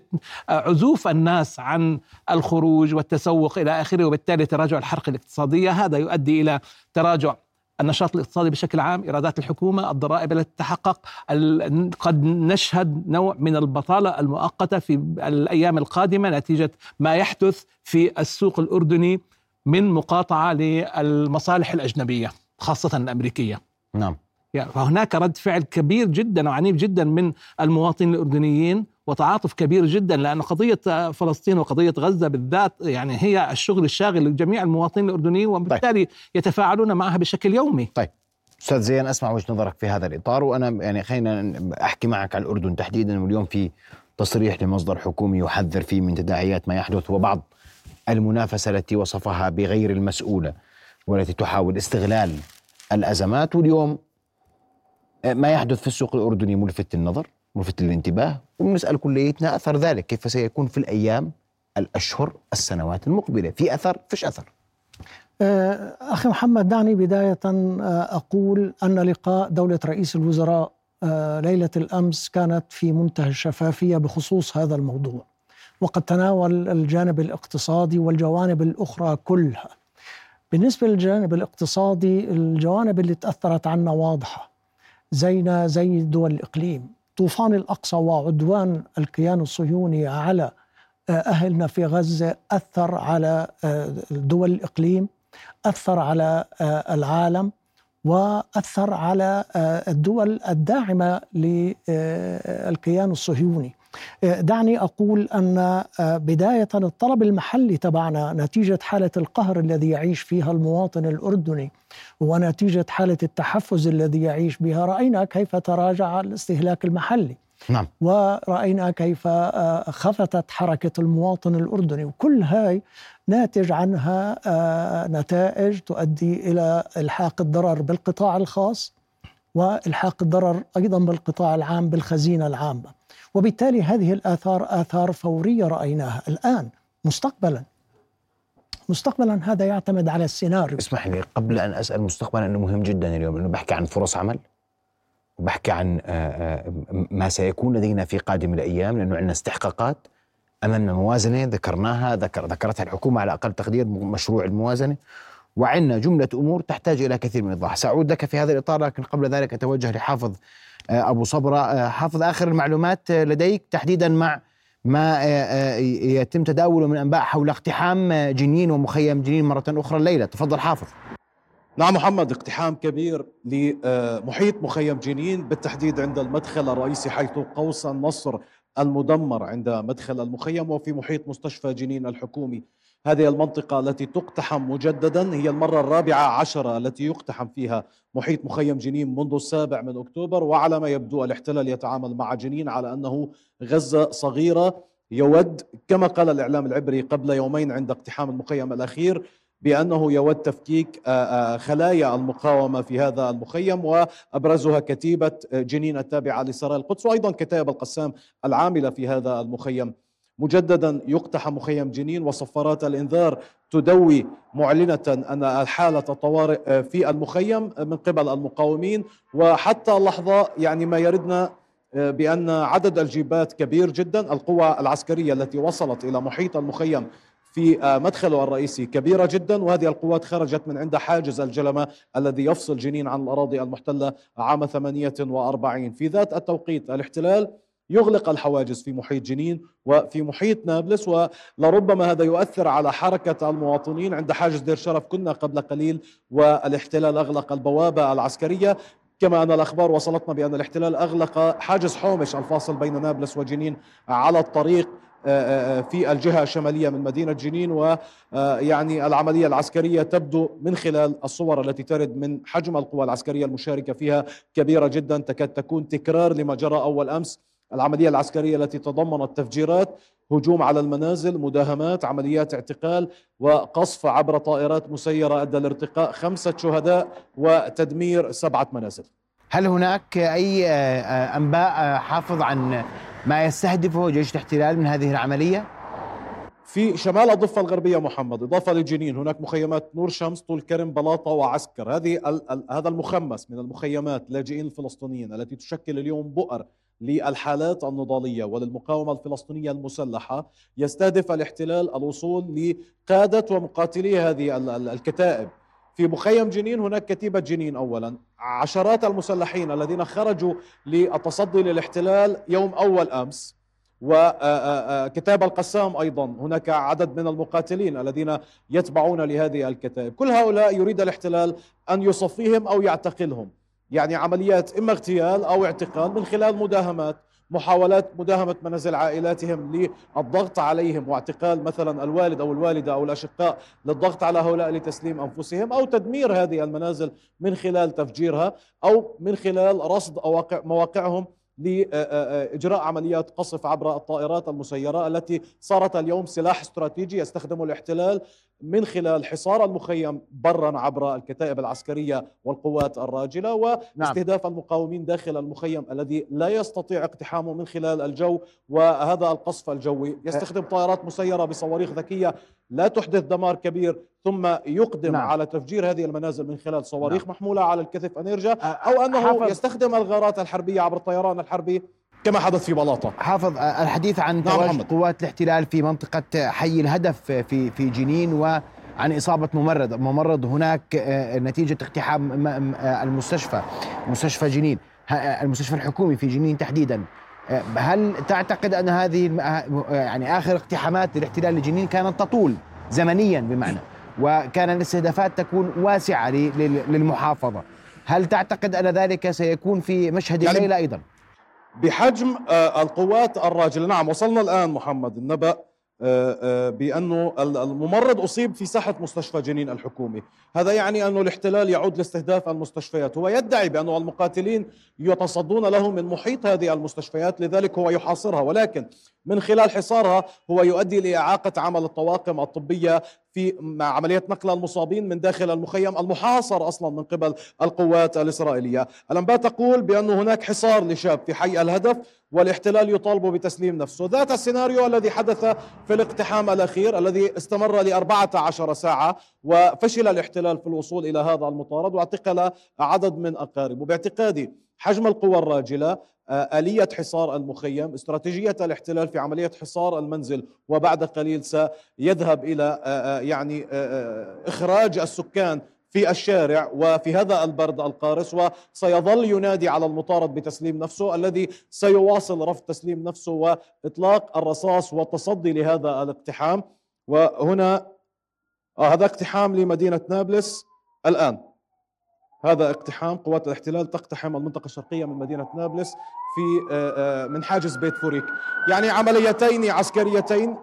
آه، عزوف الناس عن الخروج والتسوق إلى آخره وبالتالي تراجع الحركة الاقتصادية. هذا يؤدي إلى تراجع النشاط الاقتصادي بشكل عام إيرادات الحكومة الضرائب التي تتحقق قد نشهد نوع من البطالة المؤقتة في الأيام القادمة نتيجة ما يحدث في السوق الأردني من مقاطعة للمصالح الأجنبية خاصة الأمريكية. نعم. يعني فهناك رد فعل كبير جدا وعنيف جدا من المواطنين الأردنيين وتعاطف كبير جدا لأن قضية فلسطين وقضية غزة بالذات يعني هي الشغل الشاغل لجميع المواطنين الأردنيين وبالتالي يتفاعلون معها بشكل يومي. أستاذ زين أسمع وجهة نظرك في هذا الإطار وأنا يعني خلينا أحكي معك على الأردن تحديدا واليوم في تصريح لمصدر حكومي يحذر فيه من تداعيات ما يحدث وبعض المنافسة التي وصفها بغير المسؤولة والتي تحاول استغلال الأزمات واليوم ما يحدث في السوق الأردني ملفت النظر؟ ملفت للانتباه ونسال كليتنا أثر ذلك كيف سيكون في الأيام الأشهر السنوات المقبلة في أثر فيش أثر. آه، أخي محمد دعني بداية آه، أقول أن لقاء دولة رئيس الوزراء آه، ليلة الأمس كانت في منتهى الشفافية بخصوص هذا الموضوع وقد تناول الجانب الاقتصادي والجوانب الأخرى كلها. بالنسبة للجانب الاقتصادي الجوانب اللي تأثرت عنا واضحة زينا زي دول الإقليم. طوفان الأقصى وعدوان الكيان الصهيوني على أهلنا في غزة أثر على دول الإقليم أثر على آه، العالم وأثر على آه، الدول الداعمة للكيان الصهيوني. آه، دعني أقول أن بداية الطلب المحلي تبعنا نتيجة حالة القهر الذي يعيش فيها المواطن الأردني ونتيجة حالة التحفز الذي يعيش بها. رأينا كيف تراجع الاستهلاك المحلي. نعم. ورأينا كيف خفتت حركة المواطن الأردني. وكل هاي ناتج عنها آه، نتائج تؤدي إلى إلحاق الضرر بالقطاع الخاص وإلحاق الضرر أيضا بالقطاع العام بالخزينة العامة. وبالتالي هذه الآثار آثار فورية رأيناها الآن مستقبلا. مستقبلا هذا يعتمد على السيناريو. اسمح لي قبل أن أسأل مستقبلا إنه مهم جدا اليوم إنه بحكي عن فرص عمل وبحكي عن آه، آه، ما سيكون لدينا في قادم الأيام لأنه عندنا استحقاقات امامنا موازنة ذكرناها ذكر ذكرتها الحكومة على أقل تقدير مشروع الموازنة. وعندنا جملة أمور تحتاج إلى كثير من الايضاح سأعود لك في هذا الإطار لكن قبل ذلك أتوجه لحافظ أبو صبرة. آه، حافظ آخر المعلومات آه، لديك تحديدا مع ما يتم تداوله من أنباء حول اقتحام جنين ومخيم جنين مرة أخرى الليلة. تفضل حافظ. نعم محمد اقتحام كبير لمحيط مخيم جنين بالتحديد عند المدخل الرئيسي حيث قوس النصر المدمر عند مدخل المخيم وفي محيط مستشفى جنين الحكومي. هذه المنطقة التي تقتحم مجددا هي المرة الرابعة عشرة التي يقتحم فيها محيط مخيم جنين منذ السابع من أكتوبر. وعلى ما يبدو الاحتلال يتعامل مع جنين على أنه غزة صغيرة. يود كما قال الإعلام العبري قبل يومين عند اقتحام المخيم الأخير بأنه يود تفكيك خلايا المقاومة في هذا المخيم وأبرزها كتيبة جنين التابعة لسرايا القدس وأيضا كتائب القسام العاملة في هذا المخيم مجددا يقتحم مخيم جنين وصفارات الإنذار تدوي معلنة أن حالة طوارئ آه، في المخيم من قبل المقاومين. وحتى اللحظه يعني ما يردنا بأن عدد الجيبات كبير جدا. القوى العسكرية التي وصلت إلى محيط المخيم في مدخله الرئيسي كبيرة جدا. وهذه القوات خرجت من عند حاجز الجلمة الذي يفصل جنين عن الأراضي المحتلة عام 48 في ذات التوقيت الاحتلال يغلق الحواجز في محيط جنين وفي محيط نابلس ولربما هذا يؤثر على حركة المواطنين عند حاجز دير شرف كنا قبل قليل والاحتلال أغلق البوابة العسكرية. كما أن الأخبار وصلتنا بأن الاحتلال أغلق حاجز حومش الفاصل بين نابلس وجنين على الطريق آه، آه، في الجهة الشمالية من مدينة جنين ويعني العملية العسكرية تبدو من خلال الصور التي ترد من حجم القوى العسكرية المشاركة فيها كبيرة جدا. تكاد تكون تكرار لما جرى أول أمس. العملية العسكرية التي تضمنت تفجيرات هجوم على المنازل مداهمات عمليات اعتقال وقصف عبر طائرات مسيرة أدى لارتقاء خمسة شهداء وتدمير سبعة منازل هل هناك أي آه، أنباء حافظ عن ما يستهدفه جيش الاحتلال من هذه العملية؟ في شمال الضفة الغربية محمد إضافة لجنين هناك مخيمات نور شمس طول كرم بلاطة وعسكر هذه هذا المخمس من المخيمات لاجئين الفلسطينيين التي تشكل اليوم بؤر للحالات النضالية وللمقاومة الفلسطينية المسلحة يستهدف الاحتلال الوصول لقادة ومقاتلي هذه الكتائب. في مخيم جنين هناك كتيبة جنين أولا. عشرات المسلحين الذين خرجوا للتصدي للاحتلال يوم أول أمس وكتاب القسام أيضا. هناك عدد من المقاتلين الذين يتبعون لهذه الكتائب. كل هؤلاء يريد الاحتلال أن يصفيهم أو يعتقلهم. يعني عمليات إما اغتيال أو اعتقال من خلال مداهمات محاولات مداهمة منازل عائلاتهم للضغط عليهم واعتقال مثلا الوالد أو الوالدة أو الأشقاء للضغط على هؤلاء لتسليم أنفسهم أو تدمير هذه المنازل من خلال تفجيرها أو من خلال رصد مواقعهم لإجراء عمليات قصف عبر الطائرات المسيرة التي صارت اليوم سلاح استراتيجي يستخدمه الاحتلال من خلال حصار المخيم برا عبر الكتائب العسكرية والقوات الراجلة نعم. واستهداف نعم. المقاومين داخل المخيم الذي لا يستطيع اقتحامه من خلال الجو وهذا القصف الجوي يستخدم طائرات مسيرة بصواريخ ذكية لا تحدث دمار كبير ثم يقدم نعم. على تفجير هذه المنازل من خلال صواريخ نعم. محمولة على الكثف أنيرجا أو أنه حافظ. يستخدم الغارات الحربية عبر الطيران الحربي كما حدث في بلاطة. حافظ الحديث عن نعم تواجد قوات الاحتلال في منطقة حي الهدف في في جنين وعن إصابة ممرض. ممرض هناك آه، نتيجة اقتحام آه، المستشفى مستشفى جنين. المستشفى الحكومي في جنين تحديدا. آه، هل تعتقد أن هذه يعني آخر اقتحامات الاحتلال لجنين كانت تطول زمنيا بمعنى وكان الاستهدافات تكون واسعة للمحافظة؟ هل تعتقد أن ذلك سيكون في مشهد يعني الليلة أيضا؟ بحجم آه، القوات الراجلة. نعم وصلنا الآن محمد النبأ آه، آه، بأنه الممرض أصيب في ساحة مستشفى جنين الحكومي. هذا يعني أن الاحتلال يعود لاستهداف المستشفيات. هو يدعي بأن المقاتلين يتصدون له من محيط هذه المستشفيات لذلك هو يحاصرها. ولكن من خلال حصارها هو يؤدي لإعاقة عمل الطواقم الطبية في عملية نقل المصابين من داخل المخيم المحاصر أصلا من قبل القوات الإسرائيلية. الأنباء تقول بأن هناك حصار لشاب في حي الهدف والاحتلال يطالب بتسليم نفسه. ذات السيناريو الذي حدث في الاقتحام الأخير الذي استمر لأربعة عشر ساعة وفشل الاحتلال في الوصول إلى هذا المطارد واعتقل عدد من أقاربه. باعتقادي حجم القوى الراجلة آه، آلية حصار المخيم استراتيجية الاحتلال في عملية حصار المنزل وبعد قليل سيذهب إلى آه، آه، يعني إخراج السكان في الشارع وفي هذا البرد القارس وسيظل ينادي على المطارد بتسليم نفسه الذي سيواصل رفض تسليم نفسه وإطلاق الرصاص والتصدي لهذا الاقتحام. وهنا آه هذا اقتحام لمدينة نابلس الآن. هذا اقتحام قوات الاحتلال تقتحم المنطقة الشرقية من مدينة نابلس في آه، آه، من حاجز بيت فوريك. يعني عمليتين عسكريتين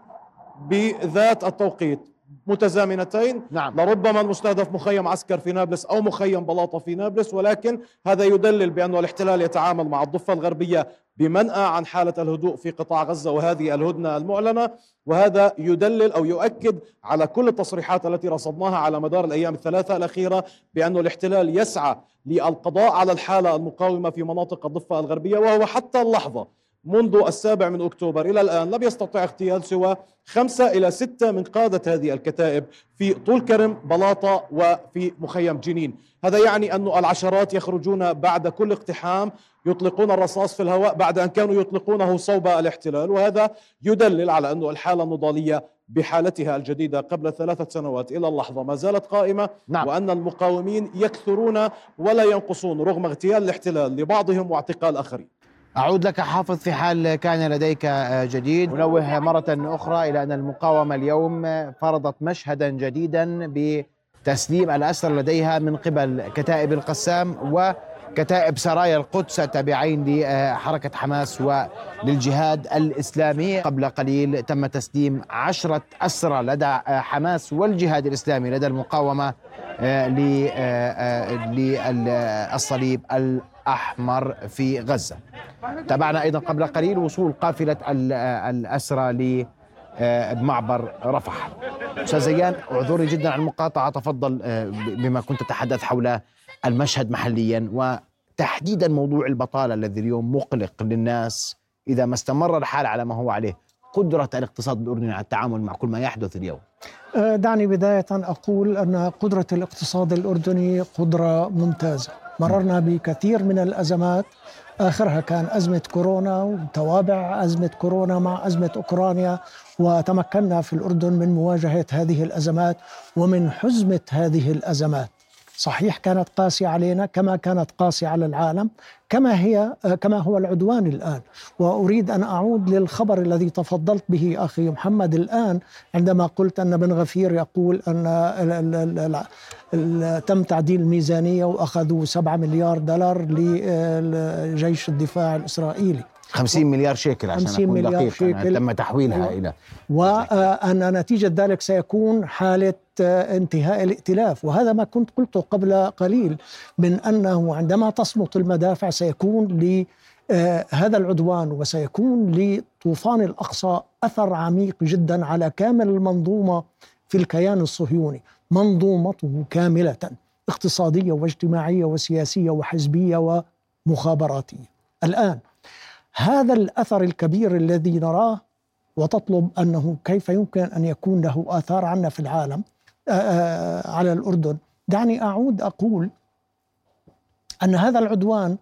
بذات التوقيت. متزامنتين. نعم. لربما المستهدف مخيم عسكر في نابلس أو مخيم بلاطة في نابلس ولكن هذا يدلل بأن الاحتلال يتعامل مع الضفة الغربية بمنأى عن حالة الهدوء في قطاع غزة وهذه الهدنة المعلنة وهذا يدلل أو يؤكد على كل التصريحات التي رصدناها على مدار الأيام الثلاثة الأخيرة بأن الاحتلال يسعى للقضاء على الحالة المقاومة في مناطق الضفة الغربية وهو حتى اللحظة منذ السابع من أكتوبر إلى الآن لم يستطع اغتيال سوى خمسة إلى ستة من قادة هذه الكتائب في طول كرم بلاطة وفي مخيم جنين. هذا يعني أن العشرات يخرجون بعد كل اقتحام يطلقون الرصاص في الهواء بعد أن كانوا يطلقونه صوب الاحتلال وهذا يدلل على أن الحالة النضالية بحالتها الجديدة قبل ثلاثة سنوات إلى اللحظة ما زالت قائمة نعم. وأن المقاومين يكثرون ولا ينقصون رغم اغتيال الاحتلال لبعضهم واعتقال آخرين أعود لك حافظ في حال كان لديك جديد نوه مرة أخرى إلى أن المقاومة اليوم فرضت مشهدا جديدا بتسليم الأسر لديها من قبل كتائب القسام وكتائب سرايا القدس التابعين لحركة حماس وللجهاد الإسلامي. قبل قليل تم تسليم عشرة أسرى لدى حماس والجهاد الإسلامي لدى المقاومة للصليب الأحمر في غزة. تابعنا أيضا قبل قليل وصول قافلة الأسرى لمعبر رفح. أستاذ زيان اعذرني جدا عن المقاطعة تفضل آه، بما كنت تتحدث حول المشهد محليا وتحديدا موضوع البطالة الذي اليوم مقلق للناس. إذا ما استمر الحال على ما هو عليه قدرة الاقتصاد الأردني على التعامل مع كل ما يحدث اليوم. آه، دعني بداية أقول أن قدرة الاقتصاد الأردني قدرة ممتازة. مررنا بكثير من الأزمات. آخرها كان أزمة كورونا وتوابع أزمة كورونا مع أزمة أوكرانيا وتمكنا في الأردن من مواجهة هذه الأزمات ومن حزمة هذه الأزمات. صحيح كانت قاسية علينا كما كانت قاسية على العالم كما هي كما هو العدوان الآن. وأريد أن أعود للخبر الذي تفضلت به أخي محمد الآن عندما قلت أن بن غفير يقول أن تم تعديل الميزانية وأخذوا 7 مليار دولار لجيش الدفاع الإسرائيلي. 50 مليار شيكل عشان 50 أكون مليار دقيق أنا شيكل. تم تحويلها و- إلى وأن نتيجة ذلك سيكون حالة آه، انتهاء الائتلاف. وهذا ما كنت قلته قبل قليل من أنه عندما تصمت المدافع سيكون لهذا العدوان وسيكون لطوفان الأقصى أثر عميق جدا على كامل المنظومة في الكيان الصهيوني. منظومته كاملة اقتصادية واجتماعية وسياسية وحزبية ومخابراتية. الآن هذا الأثر الكبير الذي نراه وتطلب أنه كيف يمكن أن يكون له آثار عنا في العالم آه، آه، على الأردن. دعني أعود أقول أن هذا العدوان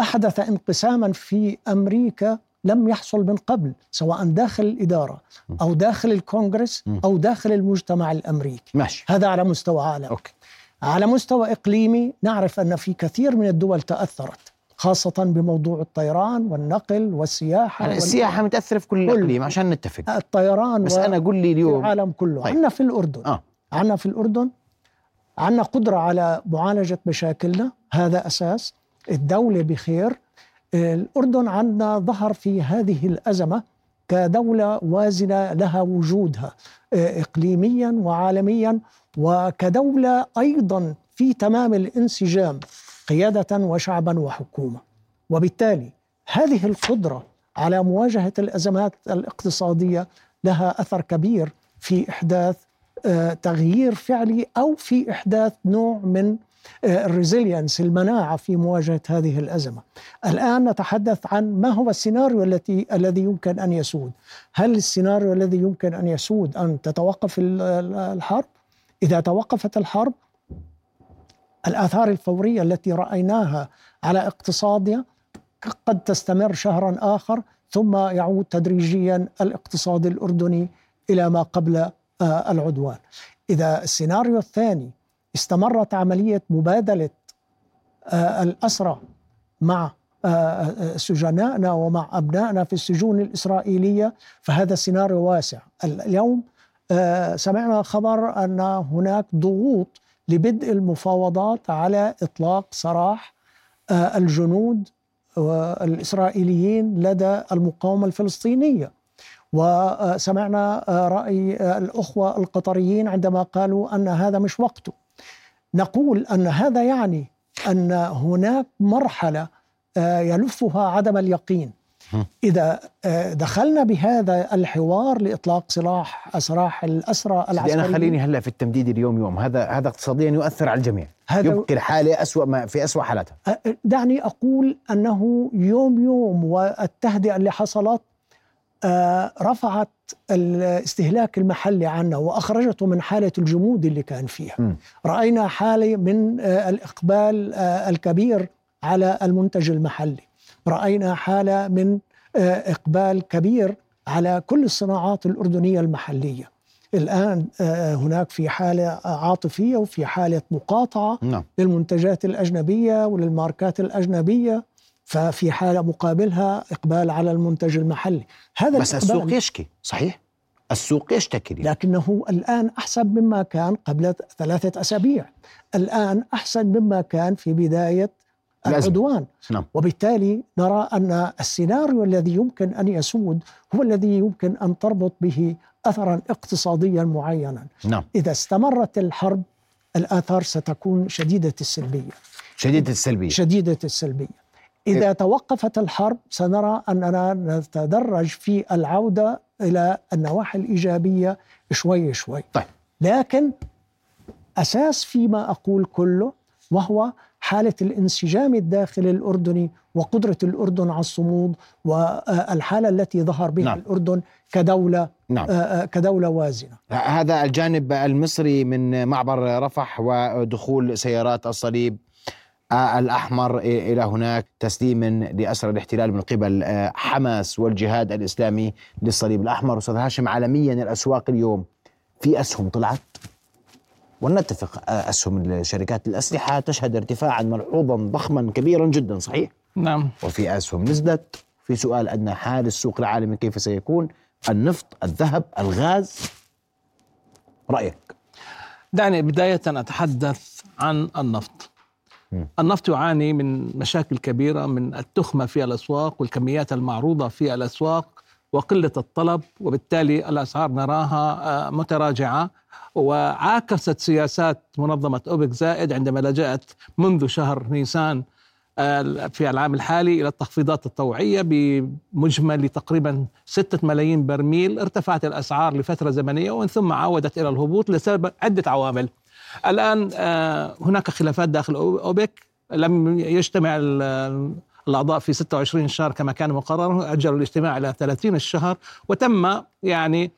أحدث انقساما في أمريكا لم يحصل من قبل سواء داخل الإدارة أو داخل الكونغرس أو داخل المجتمع الأمريكي. ماشي. هذا على مستوى عالم. أوكي. على مستوى إقليمي نعرف أن في كثير من الدول تأثرت. خاصة بموضوع الطيران والنقل والسياحة يعني السياحة متأثرة في كل الأقليم عشان نتفق. الطيران بس و- أنا قل لي في اليوم العالم كله. طيب. عندنا في الأردن. آه. عندنا في الأردن. عندنا قدرة على معالجة مشاكلنا. هذا أساس. الدولة بخير. الأردن عندنا ظهر في هذه الأزمة كدولة وازنة لها وجودها إقليميا وعالميا وكدولة أيضا في تمام الانسجام. قيادة وشعبا وحكومة. وبالتالي هذه القدرة على مواجهة الأزمات الاقتصادية لها أثر كبير في إحداث آه، تغيير فعلي أو في إحداث نوع من الريزيلينس المناعة في مواجهة هذه الأزمة. الآن نتحدث عن ما هو السيناريو التي الذي يمكن أن يسود. هل السيناريو الذي يمكن أن يسود أن تتوقف ال- ال- الحرب؟ إذا توقفت الحرب الآثار الفورية التي رأيناها على اقتصادنا قد تستمر شهرا آخر ثم يعود تدريجيا الاقتصاد الأردني إلى ما قبل آه، العدوان. إذا السيناريو الثاني استمرت عملية مبادلة آه، الأسرى مع آه، سجنائنا ومع أبنائنا في السجون الإسرائيلية فهذا سيناريو واسع. اليوم سمعنا خبر أن هناك ضغوط لبدء المفاوضات على إطلاق سراح آه، الجنود الإسرائيليين لدى المقاومة الفلسطينية. وسمعنا آه، رأي آه، الأخوة القطريين عندما قالوا أن هذا مش وقته. نقول أن هذا يعني أن هناك مرحلة آه، يلفها عدم اليقين. إذا آه، دخلنا بهذا الحوار لإطلاق سراح سراح الأسرى بدي أنا العسكريين. خليني هلا في التمديد اليوم يوم. هذا هذا اقتصاديا يؤثر على الجميع. هذا- يبقي الحالة اسوء ما في اسوء حالاتها. دعني أقول أنه يوم يوم والتهدئة اللي حصلت آه، رفعت الاستهلاك المحلي عنا وأخرجته من حالة الجمود اللي كان فيها. مم. رأينا حالة من آه، الإقبال آه، الكبير على المنتج المحلي. رأينا حالة من آه، إقبال كبير على كل الصناعات الأردنية المحلية الآن آه، هناك في حالة عاطفية وفي حالة مقاطعة نعم للمنتجات الأجنبية وللماركات الأجنبية ففي حالة مقابلها إقبال على المنتج المحلي هذا بس السوق يشكي صحيح السوق يشتكي. لكنه الآن أحسن مما كان قبل ثلاثة أسابيع الآن أحسن مما كان في بداية. العدوان. نعم. وبالتالي نرى أن السيناريو الذي يمكن أن يسود هو الذي يمكن أن تربط به أثرا اقتصاديا معينا. نعم. إذا استمرت الحرب الآثار ستكون شديدة السلبية. شديدة السلبية. شديدة السلبية. إذا توقفت الحرب سنرى أننا نتدرج في العودة إلى النواحي الإيجابية شوي شوي. طيب. لكن أساس فيما أقول كله وهو حالة الانسجام الداخلي الأردني وقدرة الأردن على الصمود والحالة التي ظهر بها نعم. الأردن كدولة نعم. آه، كدولة وازنة. هذا الجانب المصري من معبر رفح ودخول سيارات الصليب آه، الأحمر إلى هناك تسليم لأسرى الاحتلال من قبل آه، حماس والجهاد الإسلامي للصليب الأحمر. أستاذ هاشم عالميا الأسواق اليوم في أسهم طلعت؟ ولنتفق آه، أسهم شركات الأسلحة تشهد ارتفاعا ملحوظا ضخما كبيرا جدا صحيح؟ نعم. وفي أسهم نزلت. في سؤال أن حال السوق العالمي كيف سيكون؟ النفط الذهب الغاز؟ رأيك؟ دعني بداية أتحدث عن النفط. مم. النفط يعاني من مشاكل كبيرة من التخمة في الأسواق والكميات المعروضة في الأسواق. وقلة الطلب وبالتالي الأسعار نراها آه، متراجعة. وعاكست سياسات منظمة أوبك زائد عندما لجأت منذ شهر نيسان آه، في العام الحالي إلى التخفيضات الطوعية بمجمل تقريبا 6 ملايين برميل ارتفعت الأسعار لفترة زمنية ومن ثم عودت إلى الهبوط لسبب عدة عوامل. الآن آه، هناك خلافات داخل أوبك لم يجتمع الأعضاء في 26 شهر كما كان مقررا أجلوا الاجتماع إلى 30 الشهر وتم يعني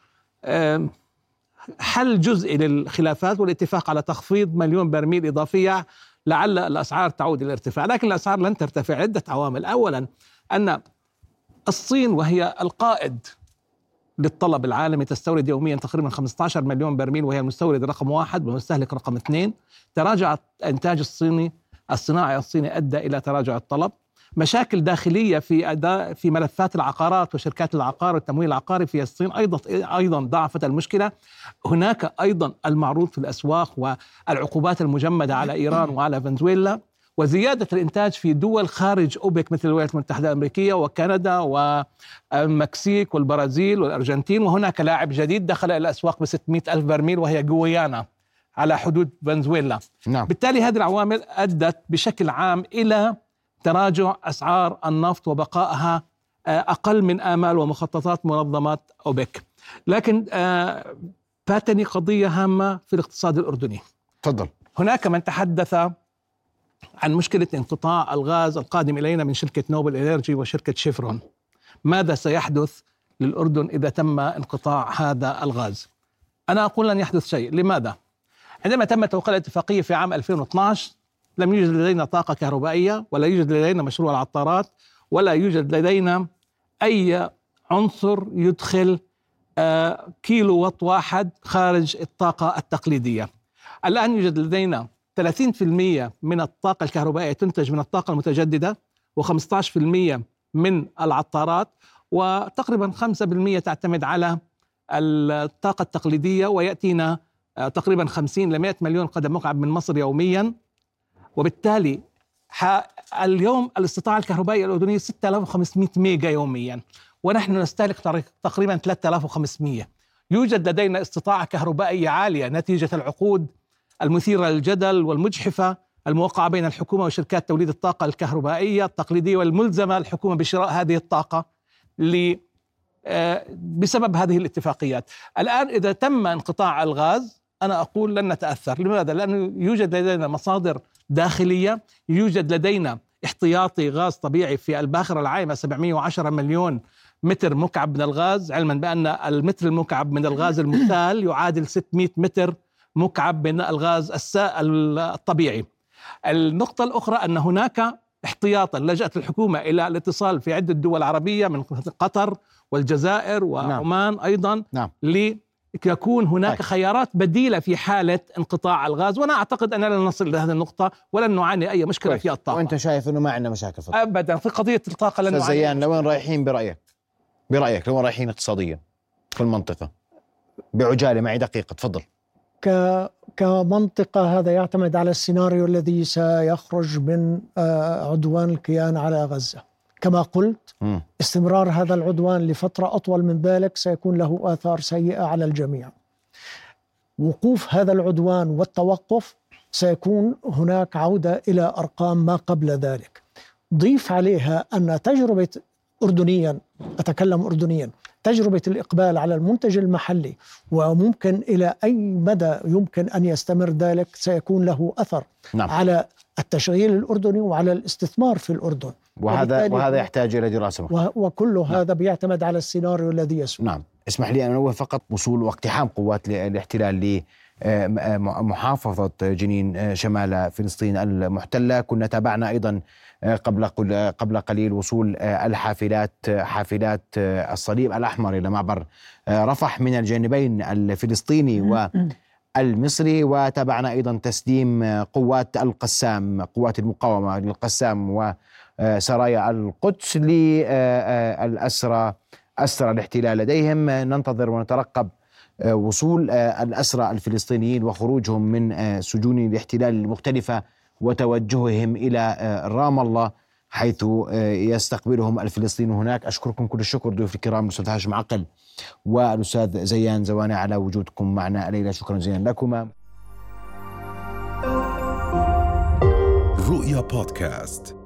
حل جزئي للخلافات والاتفاق على تخفيض مليون برميل إضافية لعل الأسعار تعود إلى الارتفاع لكن الأسعار لن ترتفع. عدة عوامل. أولا أن الصين وهي القائد للطلب العالمي تستورد يوميا تقريبا 15 مليون برميل وهي المستورد رقم واحد والمستهلك رقم اثنين. تراجع الإنتاج الصيني الصناعي الصيني أدى إلى تراجع الطلب. مشاكل داخلية في اداء في ملفات العقارات وشركات العقار والتمويل العقاري في الصين. أيضا أيضا ضاعفت المشكلة. هناك أيضا المعروض في الأسواق والعقوبات المجمدة على إيران (clears throat) وعلى فنزويلا وزيادة الإنتاج في دول خارج أوبك مثل الولايات المتحدة الأمريكية وكندا والمكسيك والبرازيل والأرجنتين. وهناك لاعب جديد دخل إلى الأسواق ب 600 ألف برميل وهي جويانا على حدود فنزويلا. نعم. بالتالي هذه العوامل أدت بشكل عام إلى تراجع أسعار النفط وبقائها آه، أقل من آمال ومخططات منظمه أوبك. لكن آه، فاتني قضية هامة في الاقتصاد الأردني. تفضل هناك من تحدث عن مشكلة انقطاع الغاز القادم إلينا من شركة نوبل انرجي وشركة شيفرون. ماذا سيحدث للأردن إذا تم انقطاع هذا الغاز؟ أنا أقول لن يحدث شيء، لماذا؟ عندما تم توقيع الاتفاقيه في عام 2012 لم يوجد لدينا طاقة كهربائية ولا يوجد لدينا مشروع العطارات ولا يوجد لدينا أي عنصر يدخل آه، كيلو وات واحد خارج الطاقة التقليدية. الآن يوجد لدينا 30% من الطاقة الكهربائية تنتج من الطاقة المتجددة و15% من العطارات وتقريبا 5% تعتمد على الطاقة التقليدية ويأتينا آه، تقريبا 50 ل 100 مليون قدم مكعب من مصر يوميا وبالتالي اليوم الاستطاعة الكهربائية الأردنية 6500 ميجا يوميا ونحن نستهلك تقريبا 3500 يوجد لدينا استطاعة كهربائية عالية نتيجة العقود المثيرة للجدل والمجحفة الموقعة بين الحكومة وشركات توليد الطاقة الكهربائية التقليدية والملزمة الحكومة بشراء هذه الطاقة ل آه، بسبب هذه الاتفاقيات. الآن إذا تم انقطاع الغاز أنا أقول لن نتأثر لماذا؟ لأنه يوجد لدينا مصادر داخلية يوجد لدينا احتياطي غاز طبيعي في الباخرة العايمة 710 مليون متر مكعب من الغاز علما بأن المتر المكعب من الغاز المسال يعادل 600 متر مكعب من الغاز السائل الطبيعي النقطة الأخرى أن هناك احتياطا لجأت الحكومة إلى الاتصال في عدة دول عربية من قطر والجزائر وعمان أيضا نعم. ليكون هناك طيب. خيارات بديلة في حالة انقطاع الغاز وأنا أعتقد أننا لن نصل إلى هذه النقطة ولن نعاني أي مشكلة كويس. في الطاقة وأنت شايف إنه ما عندنا مشاكل في الطاقة. أبدا في قضية الطاقة لن أستاذ نعاني زيان لوين رايحين برأيك؟ برأيك لوين رايحين اقتصاديا في المنطقة؟ بعجالة معي دقيقة تفضل ك كمنطقة هذا يعتمد على السيناريو الذي سيخرج من آه، عدوان الكيان على غزة كما قلت مم. استمرار هذا العدوان لفترة أطول من ذلك سيكون له آثار سيئة على الجميع. وقوف هذا العدوان والتوقف سيكون هناك عودة إلى أرقام ما قبل ذلك. ضيف عليها أن تجربة أردنيا أتكلم أردنيا تجربة الإقبال على المنتج المحلي وممكن إلى أي مدى يمكن أن يستمر ذلك سيكون له أثر نعم. على التشغيل الأردني وعلى الاستثمار في الأردن. وهذا وهذا يحتاج إلى دراسة. و- وكل هذا بيعتمد على السيناريو الذي يسوء نعم. اسمح لي ان انوه فقط وصول واقتحام قوات ال- الاحتلال ل آه، آه، جنين آه، شمال فلسطين المحتلة. كنا تابعنا أيضا آه، قبل قبل قليل وصول الحافلات حافلات الصليب الأحمر إلى معبر رفح من الجانبين الفلسطيني والمصري وتابعنا أيضا تسليم قوات القسام قوات المقاومة للقسام وسرايا القدس للأسرى أسرى الاحتلال لديهم. آه، ننتظر ونترقب آه، وصول آه، الأسرى الفلسطينيين وخروجهم من آه، سجون الاحتلال المختلفة وتوجههم آه، رام الله حيث آه، يستقبلهم الفلسطينيون هناك. أشكركم كل الشكر ضيوف الكرام الأستاذ هاشم عقل والأستاذ زيان زواني على وجودكم معنا الليلة. شكرا جزيلا لكما رؤيا بودكاست.